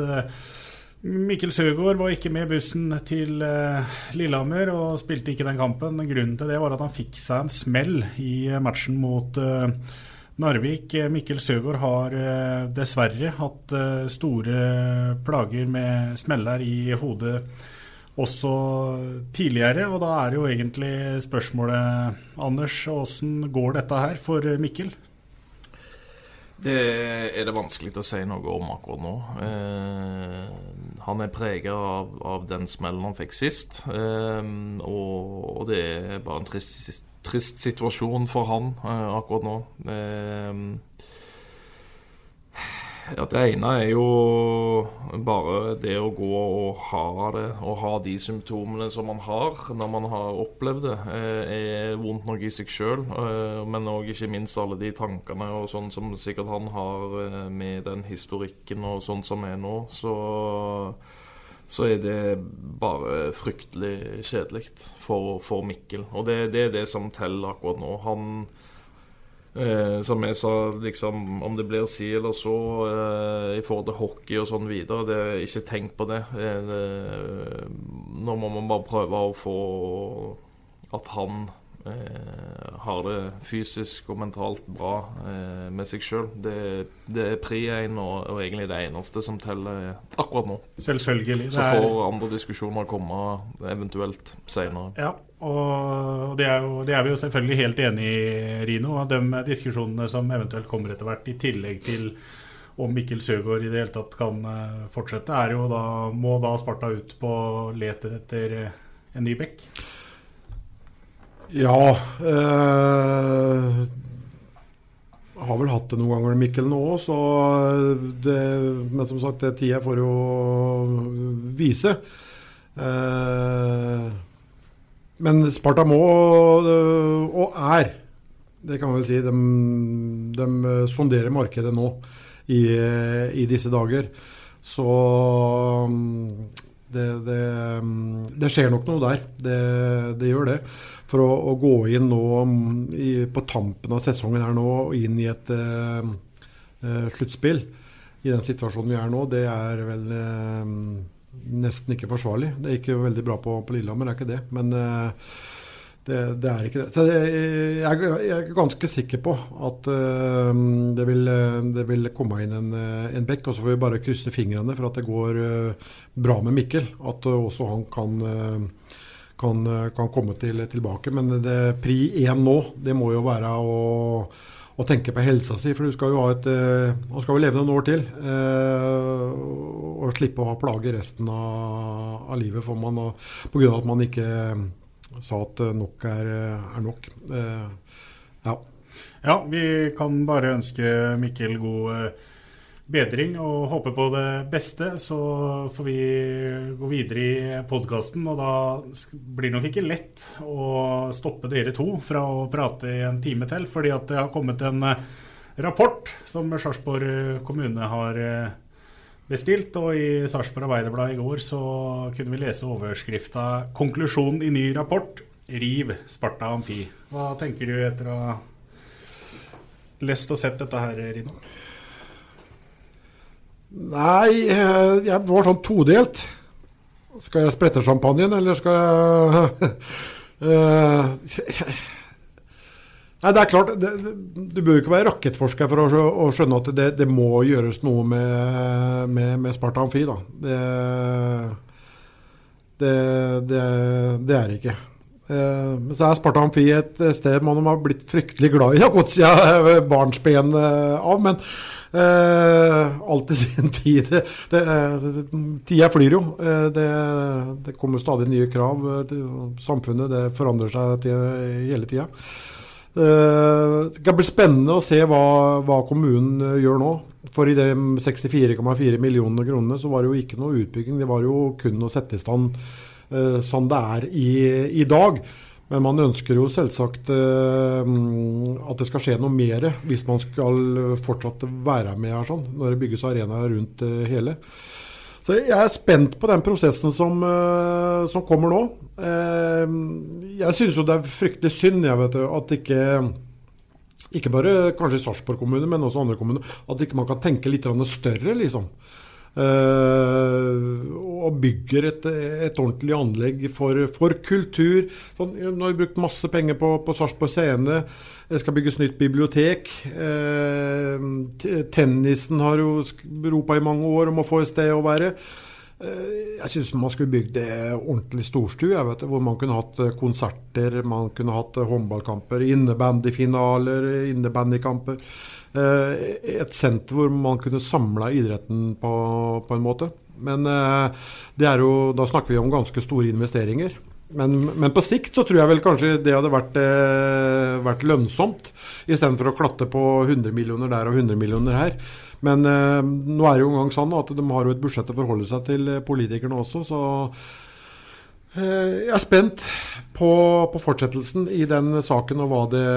Mikkel Søgaard var ikke med bussen til uh, Lillehammer og spilte ikke den kampen. Grunnen til det var at han fikk seg en smell i matchen mot Narvik. Mikkel Søgaard har dessverre hatt store plager med smeller i hodet også tidligere. Og da er jo egentlig spørsmålet, Anders, åssen går dette her for Mikkel? Det er det vanskelig å si noe om akkurat nå. Eh, han er prega av, av, den smellen han fikk sist. Eh, og, og, det er bare en trist, trist situasjon for han eh, akkurat nå. Eh, ja, Det ene er jo bare det å gå og ha det, og ha de symptomene som man har når man har opplevd det, eh, er vondt nok i seg sjøl. Eh, men òg ikke minst alle de tankene og sånn som sikkert han har eh, med den historikken og sånn som er nå. Så, så er det bare fryktelig kjedelig for, for Mikkel. Og det, det, er det som teller akkurat nå. Han Eh, som jeg sa, liksom, om det blir si eller så eh, i forhold til hockey og sånn videre, det er ikke tenk på det. Eh, det. Nå må man bare prøve å få at han eh, har det fysisk og mentalt bra eh, med seg sjøl. Det, det, er pri én og, og, egentlig det eneste som teller akkurat nå. Selvfølgelig. Så får andre diskusjoner komme eventuelt seinere. Ja. Og det er, jo, det er, vi jo selvfølgelig helt enig i, Rino. De diskusjonene som eventuelt kommer etter hvert, i tillegg til om Mikkel Søgaard i det hele tatt kan eh, fortsette, er jo da, må da Sparta ut på leter etter eh, en ny bekk? Ja øh, Har vel hatt det noen ganger, Mikkel, nå òg, så det, Men som sagt, det tida får jo vise. Uh, men Sparta må, og er, det kan man vel si, de, de sonderer markedet nå i, i, disse dager. Så det, det, det, skjer nok noe der. Det, det gjør det. For å, å, gå inn nå i, på tampen av sesongen her nå, og inn i et uh, sluttspill i den situasjonen vi er nå, det er vel uh, nesten ikke forsvarlig. Det gikk jo veldig bra på, på Lillehammer, det er ikke det. Men uh, det, det, er ikke det. Så det, jeg, jeg, er ganske sikker på at uh, det, vil, det, vil, komme inn en, en bekk. Og så får vi bare krysse fingrene for at det går uh, bra med Mikkel. At også han kan, kan, kan komme til, tilbake. Men pri én nå, det må jo være å å tenke på helsa si. For du skal jo et uh, skal jo leve noen år til. Uh, og slippe å ha plager resten av, av livet for man, pga. at man ikke uh, sa at nok er, er nok. ja. ja, vi kan bare ønske Mikkel god bedring og håper på det beste. Så får vi gå videre i podkasten. Og da blir det nok ikke lett å stoppe dere to fra å prate i en time til. Fordi at det har kommet en eh, rapport som Sarpsborg kommune har eh, bestilt. Og i Sarpsborg Arbeiderblad i går så kunne vi lese overskrifta 'Konklusjon i ny rapport'. Riv Sparta Amfi. Hva tenker du etter å ha lest og sett dette her, Rino? Nei, eh, jeg var sånn todelt. Skal jeg sprette champagnen, eller skal jeg uh, Nei, det er klart, det, Du bør ikke være rakettforsker for å, å skjønne at det, det, må gjøres noe med, med, med Sparta Amfi. Da. Det, det, det er det ikke. Men uh, så er Sparta Amfi et sted man har blitt fryktelig glad i. Har gått siden barnsben av. Men Eh, alt i sin tid. Det, det, tida flyr jo. Eh, det, det, kommer stadig nye krav. Samfunnet det forandrer seg til, hele tida. Eh, det kan bli spennende å se hva, hva kommunen eh, gjør nå. For i de 64,4 millionene kronene så var det jo ikke noe utbygging. Det var jo kun å sette i stand eh, sånn det er i, i dag. Men man ønsker jo selvsagt eh, at det skal skje noe mer hvis man skal fortsatt være med her sånn, når det bygges arenaer rundt eh, hele. Så jeg er spent på den prosessen som, eh, som kommer nå. Jeg synes jo det er fryktelig synd jeg vet, at ikke ikke bare kanskje Sarpsborg kommune, men også andre kommuner. At ikke man kan tenke litt større, liksom. Uh, og bygger et, et, ordentlig anlegg for, for kultur. Sånn, nå har vi brukt masse penger på, på Sarpsborg Scene. Det skal bygges nytt bibliotek. Uh, tennisen har jo ropa i mange år om å få et sted å være. Uh, jeg syns man skulle bygd ordentlig storstue, hvor man kunne hatt konserter, man kunne hatt håndballkamper, innebandyfinaler, innebandykamper. Eh, et senter hvor man kunne samla idretten på, på, en måte. Men eh, det er jo, da snakker vi om ganske store investeringer. Men, men, på sikt så tror jeg vel kanskje det hadde vært, eh, vært lønnsomt, istedenfor å klatte på 100 millioner der og 100 millioner her. Men eh, nå er det jo engang sånn at de har jo et budsjett å forholde seg til, politikerne også. så Eh, jeg er spent på, på, fortsettelsen i den saken og hva det,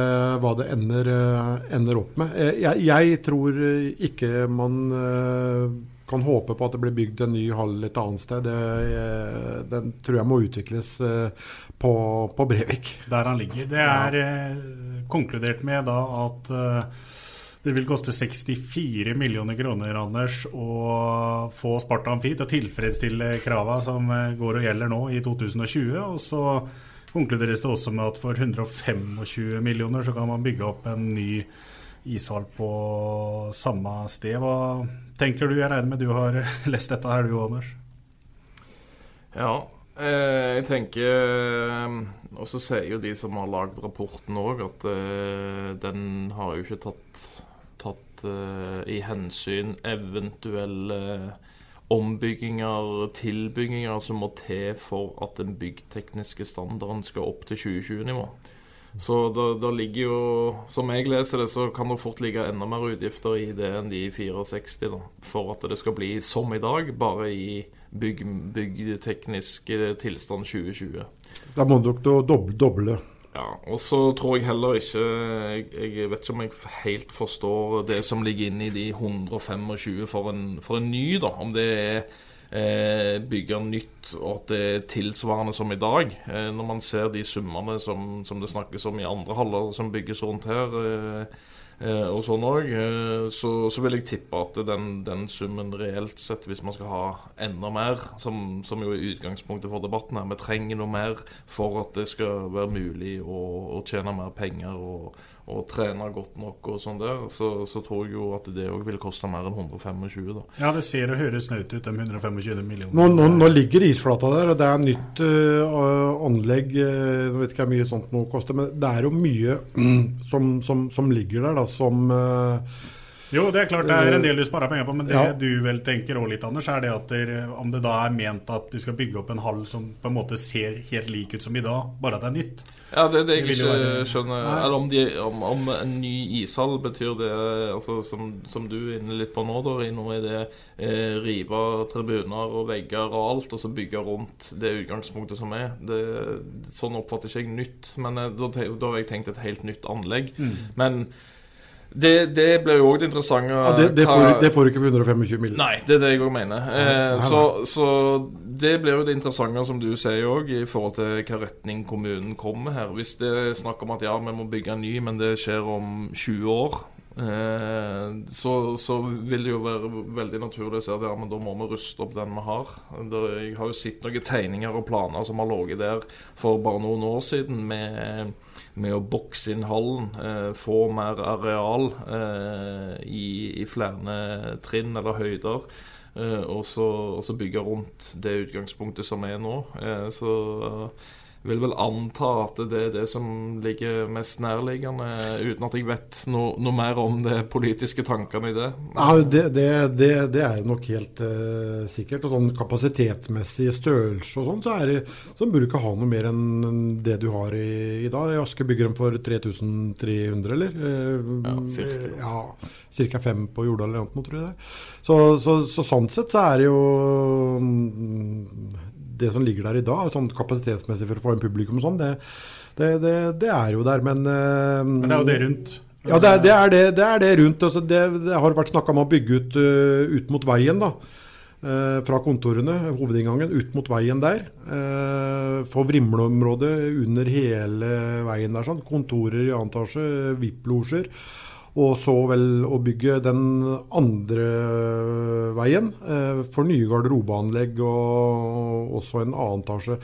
hva det ender, eh, ender, opp med. Eh, jeg, jeg, tror ikke man kan håpe på at det blir bygd en ny hall et annet sted. Det, den tror jeg må utvikles på, på Brevik. Der han ligger. Det er ja. konkludert med da at det vil koste 64 millioner kroner Anders, å få Sparta Amfi til å tilfredsstille krava som eh, går og gjelder nå i 2020. Og så konkluderes det også med at for 125 millioner så kan man bygge opp en ny ishall på samme sted. Hva tenker du? Jeg regner med du har lest dette her du, Anders? Ja, eh, jeg tenker eh, Og så sier jo de som har lagd rapporten òg, at den har jo ikke tatt uh, i hensyn eventuelle ombygginger, tilbygginger som må til for at den byggtekniske standarden skal opp til 2020-nivå. Så da, ligger jo Som jeg leser det, så kan det fort ligge enda mer utgifter i det enn de 64, da. For at det skal bli som i dag, bare i bygg, byggteknisk tilstand 2020. Da må dere doble ja, og så tror jeg heller ikke jeg, jeg, vet ikke om jeg helt forstår det som ligger inne i de 125 for en, for en ny, da. Om det er eh, bygge nytt og at det er tilsvarende som i dag. Eh, når man ser de summene som, som, det snakkes om i andre haller som bygges rundt her. Eh, og sånn òg, eh, så, så, vil jeg tippe at den, den, summen reelt sett, hvis man skal ha enda mer, som, som jo er utgangspunktet for debatten her, vi trenger noe mer for at det skal være mulig å, å tjene mer penger og, og trener godt nok og sånn der, så, så, tror jeg jo at det òg vil koste mer enn 125. da. Ja, det ser og høres snaut ut, de 125 millionene. Nå, nå, nå, ligger isflata der, og det er nytt uh, anlegg. Uh, jeg vet ikke hvor mye sånt noe koster, men det er jo mye mm, som, som, som, ligger der, da, som uh, jo, det er klart det er en del du sparer penger på, men det ja. du vel tenker òg litt, Anders, er det at det, om det da er ment at du skal bygge opp en hall som på en måte ser helt lik ut som i dag, bare at det er nytt? Ja, det er det jeg ikke skjønner. Eller om, de, om, om, en ny ishall betyr det, altså, som, som, du er inne litt på nå, da, noe er det eh, rive tribuner og vegger og alt, og så bygge rundt det utgangspunktet som er. Det, sånn oppfatter ikke jeg nytt, men eh, da, da, har jeg tenkt et helt nytt anlegg. Mm. Men det, det blir jo òg det interessante. Ja, det, det, får, det, får, du ikke på 125 mill. Nei, det er det jeg òg mener. Eh, så, så, det blir jo det interessante, som du sier òg, i forhold til hva retning kommunen kommer her. Hvis det er snakk om at ja, vi må bygge en ny, men det skjer om 20 år, så, så, vil det jo være veldig naturlig å si at ja, men da må vi ruste opp den vi har. Jeg har jo sett noen tegninger og planer som har ligget der for bare noen år siden. med med å bokse inn hallen, eh, få mer areal eh, i, i, flere trinn eller høyder. Eh, og, så, og, så, bygge rundt det utgangspunktet som er nå. Eh, så vil vel anta at det er det som ligger mest nærliggende, uten at jeg vet no, noe mer om de politiske tankene i det. Ja, det, det, det, det er nok helt uh, sikkert. Og sånn kapasitetsmessig størrelse og sånn, så, er det, så burde du ikke ha noe mer enn det du har i, i dag. I Aske bygger de for 3300, eller? Uh, ja, cirka. Ja, cirka fem på Jordal eller noe, tror jeg det. Så, så, så, sånn sett så er det jo det som ligger der i dag, sånn kapasitetsmessig for å få inn publikum og sånn, det, det, det, det, er jo der, men uh, Men det er jo det rundt? Ja, det er det, er det, det, er det rundt. Altså, det, har vært snakka om å bygge ut, uh, ut mot veien. da. Uh, fra kontorene, hovedinngangen, ut mot veien der. Uh, få vrimleområdet under hele veien der. sånn. Kontorer i annen etasje, VIP-losjer. Og så vel å bygge den andre veien eh, for nye garderobeanlegg og også en annen etasje.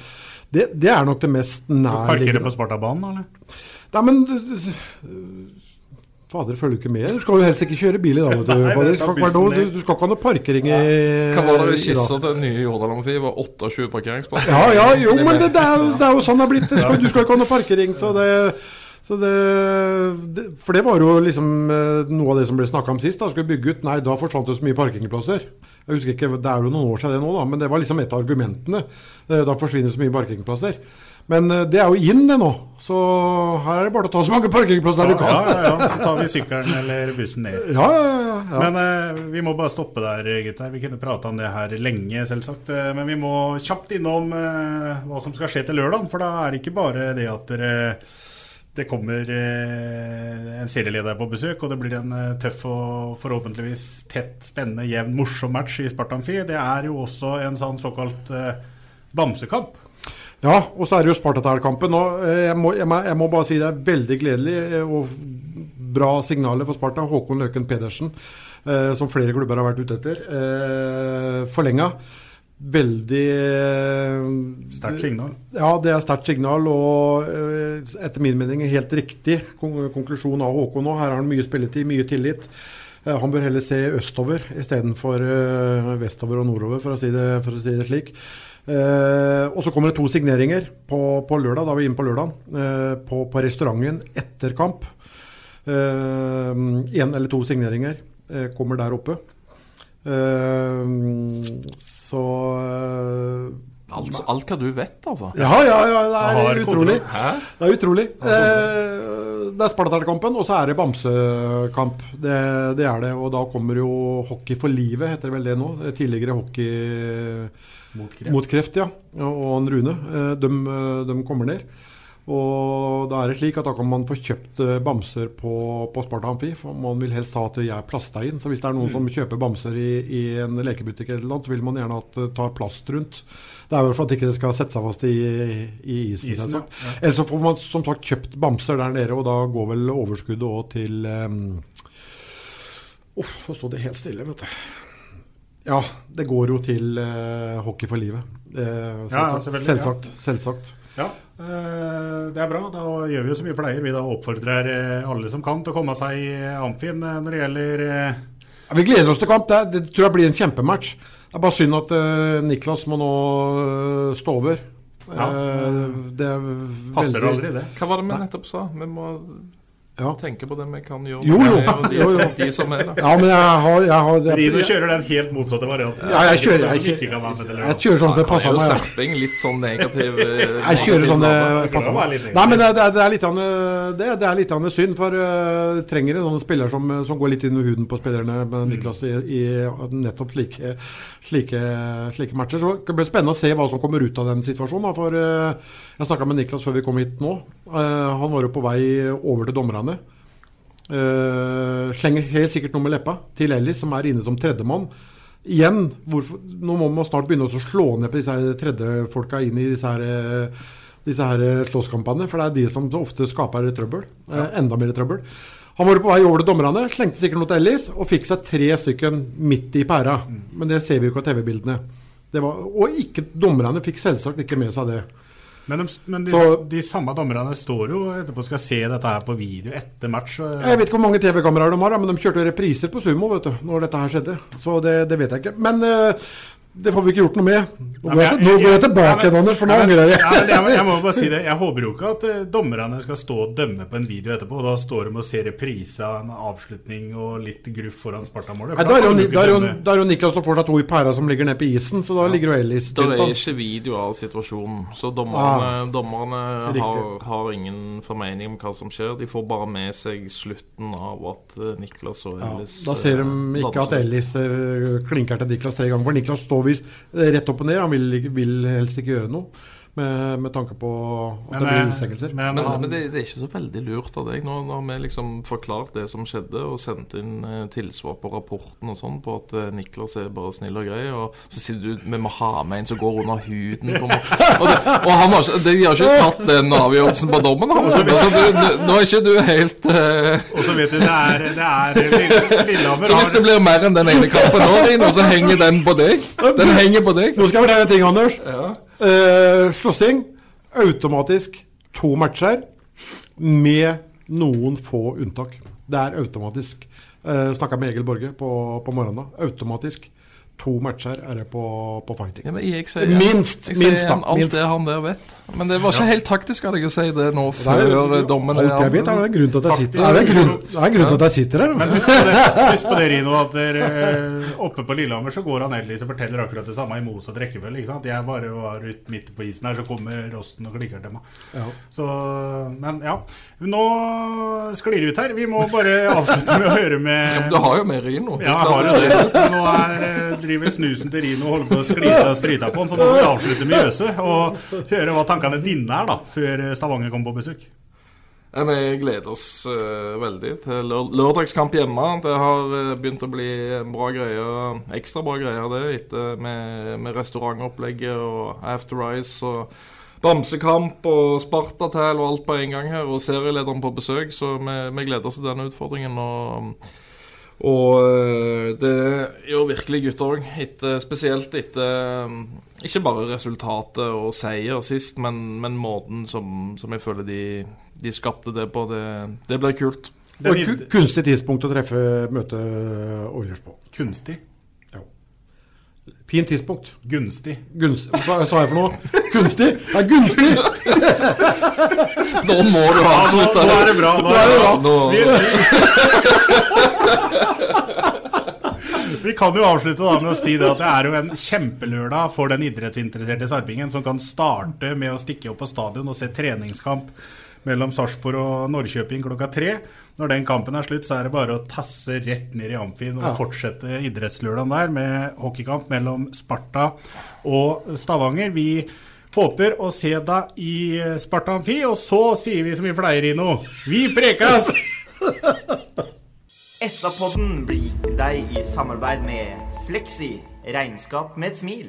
Det, det, er nok det mest nærliggende. Parkere på Spartabanen, eller? Nei, men Fader, følger du ikke med? Du skal jo helst ikke kjøre bil i dag. vet du. Fader, du, skal noe, du, du, skal ikke ha noe parkering i Hva var det skissa til den nye Jordal Amfi? Var 28 parkeringsplasser? Ja, ja, jo, men det, det, er, det er jo sånn det er blitt. Du skal, du skal ikke ha noe parkering. så det det, det, for det var jo liksom eh, noe av det som ble snakka om sist. da Skulle bygge ut, nei, da forsvant det så mye parkeringsplasser. Jeg husker ikke, Det er jo noen år siden det nå, da, men det var liksom et av argumentene. Eh, da forsvinner så mye parkeringsplasser. Men eh, det er jo inn det nå, så her er det bare å ta så mange parkeringsplasser du kan. Ja, ja, ja. Så tar vi sykkelen eller bussen ned. Ja, ja, ja, ja. Men eh, vi må bare stoppe der, gutter. Vi kunne prata om det her lenge, selvsagt. Men vi må kjapt innom eh, hva som skal skje til lørdag. For da er det ikke bare det at dere det kommer eh, en serieleder på besøk, og det blir en eh, tøff og forhåpentligvis tett, spennende, jevn, morsom match i Spartan Fi. Det er jo også en sånn såkalt eh, bamsekamp. Ja, og så er det jo Spartatal-kampen. Jeg, jeg, jeg må bare si det er veldig gledelig og bra signaler for Sparta. Håkon Løken Pedersen, som flere klubber har vært ute etter, forlenga. Veldig Sterkt signal? Ja, det er sterkt signal. Og etter min mening helt riktig konklusjon av Håkon nå. Her har han mye spilletid, mye tillit. Han bør heller se østover istedenfor vestover og nordover, for å si det, å si det slik. Eh, og så kommer det to signeringer på, på, lørdag. Da er vi inne på lørdag. Eh, på, på, restauranten etter kamp. Én eh, eller to signeringer kommer der oppe. Uh, så uh, alt, alt, hva du vet, altså? Ja, ja, ja det er utrolig. Det er utrolig. Uh, det er Spartakampen, og så er det bamsekamp. Det, det, er det. Og da kommer jo Hockey for livet, heter det vel det nå. Tidligere hockey mot kreft, mot kreft ja. Og og Rune. De, de kommer ned. Og da er det slik at da kan man få kjøpt eh, bamser på, på Sparta Amfi. For man vil helst ha at de er plasta inn. Så hvis det er noen mm. som kjøper bamser i, i en lekebutikk, eller noe, så vil man gjerne at det tar plast rundt. Det er vel for at det ikke skal sette seg fast i, i isen. isen ja. Ja. Eller så får man som sagt kjøpt bamser der nede, og da går vel overskuddet òg til um, Uff, nå sto det helt stille, vet du. Ja, det går jo til uh, Hockey for livet. Uh, selvsagt. Ja, selvsagt. selvsagt. Ja, eh, det er bra. Da gjør vi jo som vi pleier. Vi da oppfordrer eh, alle som kan til å komme seg i Amfin eh, når det gjelder ja, Vi gleder oss til kamp. Det, det, tror jeg blir en kjempematch. Det er bare synd at uh, Niklas må nå stå over. Ja. Uh, det Passer veldig... aldri, det. Hva var det vi nettopp sa? Vi må ja. tenke på det vi kan gjøre. Jo, jo. De, jo, jo. de som er da. Ja, men jeg har, jeg har det, Rino kjører den helt motsatte varianten. Ja, jeg kjører jeg, jeg, jeg, jeg kjører sånn det passer meg. Serping, litt sånn negativ Jeg kjører sånn det passer meg. Nei, men det, det, det er litt an, det, det er litt an synd, for uh, trenger en sånn spiller som, som, går litt inn i huden på spillerne med Niklas i, i nettopp slike, slike, slike, matcher. Så det blir spennende å se hva som kommer ut av den situasjonen. Da, for uh, Jeg snakka med Niklas før vi kom hit nå. Uh, han var jo på vei over til dommerne. Uh, slenger helt sikkert noe med leppa til Ellis, som er inne som tredjemann. Igjen, hvorfor, nå må man snart begynne å slå ned på disse tredjefolka inn i disse her, eh, disse her eh, slåsskampene. For det er de som ofte skaper trøbbel. Ja. Uh, enda mer trøbbel. Han var på vei over til dommerne, slengte sikkert noe til Ellis og fikk seg tre stykken midt i pæra. Mm. Men det ser vi jo ikke av TV-bildene. Og ikke, dommerne fikk selvsagt ikke med seg det. Men, de, men de, så, de, samme dommerne står jo etterpå skal se dette her på video etter match. Jeg vet ikke hvor mange TV-kameraer de har, men de kjørte repriser på Sumo vet du, når dette her skjedde. Så det, det vet jeg ikke. Men uh, det får vi ikke gjort noe med. Nå går jeg, nå går jeg tilbake igjen, Anders, for nå ja, angrer jeg. jeg, må- bare si det. Jeg håper jo ikke at eh, dommerne skal stå og dømme på en video etterpå. Og da står de og ser reprise av en avslutning og litt gruff foran Sparta-målet. Da er jo, jo, jo Niklas og fortsatt to i pæra som ligger nede på isen, så da ligger jo Ellis Det er ikke video av situasjonen, så dommerne, dommerne har, har ingen formening om hva som skjer. De får bare med seg slutten av at eh, Niklas og Ja, da ser de eh, ikke at. Ellis klinker til Niklas tre ganger. For Niklas står visst eh, rett opp og ned. Han vil, vil helst ikke gjøre noe med, med tanke på at det blir utsettelser. Men, men det, det er ikke så veldig lurt av deg. Nå har vi liksom forklart det som skjedde, og sendt inn eh, tilsvar på rapporten og sånn, på at eh, Niklas er bare snill og grei. Og så sier du vi må ha med en som går under huden på meg. Og, det, og han har ikke, de har ikke tatt den avgjørelsen på dommen hans. Altså, nå er ikke du helt eh, Og så vet du, det er, det er Lillehammer Så hvis det blir mer enn den ene kampen nå, Rino, så henger den på deg? Den henger på deg. Nå skal jeg fortelle en ting, Anders. Eh, slåssing. Automatisk to matcher med noen få unntak. Det er automatisk. Uh, Snakka med Egil Borge på, på morgenen. Automatisk. To matcher er det på, på fighting. Ja, men jeg sier, minst! jeg jeg minst, da. alt Minst. det han der vet. Men det var ikke Ja. helt taktisk av deg å si det nå Det er før dommen Alt jeg vet, er det en grunn til at jeg sitter er grunn, det er en grunn til at jeg sitter her. Men husk på det, husk på det Rino, at dere, eh, oppe på Lillehammer så går han Ellis og forteller akkurat det samme i motsatt rekkefølge. ikke sant? Jeg bare var ute midt på isen her, så kommer Rosten og klikker til meg. Ja. Så, men ja. Nå sklir det ut her. Vi må bare avslutte med å høre med Ja, men du har jo mer Rino. Ja, jeg har jo det. Nå er, eh, driver snusen til Rino og holder på å sklite og strite på han, så nå må vi avslutte med Jøse og høre hva tankene dine er da, før Stavanger kommer på besøk. Vi gleder oss uh, veldig til lø- lørdagskamp hjemme. Det har uh, begynt å bli en bra greie, ekstra bra greie det, etter med, med restaurantopplegget og After Rise og bamsekamp og Spartatel og alt på en gang her, og serielederen på besøk. Så vi, vi gleder oss til denne utfordringen. og og øh, det gjør virkelig gutter òg, spesielt etter øh, ikke bare resultatet og seier sist, men, men måten som, som jeg føler de, de skapte det på. Det, det blir kult. Og ku- kunstig tidspunkt å treffe møte Oilers på. Kunstig? Ja. Fint tidspunkt. Gunstig. Gunst, hva sa jeg for noe? Kunstig? Ja, gunstig! Nå må du avslutte. Nå, nå er det bra. Nå er det bra. Nå- Vi, kan jo avslutte da med å si det at det er jo en kjempelørdag for den idrettsinteresserte sarpingen som kan starte med å stikke opp på stadion og se treningskamp mellom Sarpsborg og Norrköping klokka tre. Når den kampen er slutt, så er det bare å tasse rett ned i Amfin og Ja. fortsette idrettslørdagen der med hockeykamp mellom Sparta og Stavanger. Vi håper å se deg i Sparta Amfi, og så sier vi som vi pleier, noe Vi prekas! SA-podden blir gitt til deg i samarbeid med Fleksi regnskap med et smil.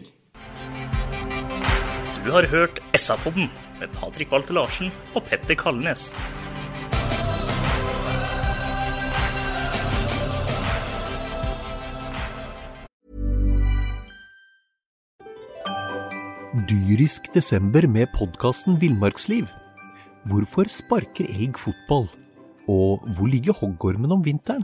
Du har hørt SA-podden med Patrik Walter Larsen og Petter Kalnes. Dyrisk desember med podkasten Villmarksliv. Hvorfor sparker elg fotball? Og hvor ligger hoggormen om vinteren?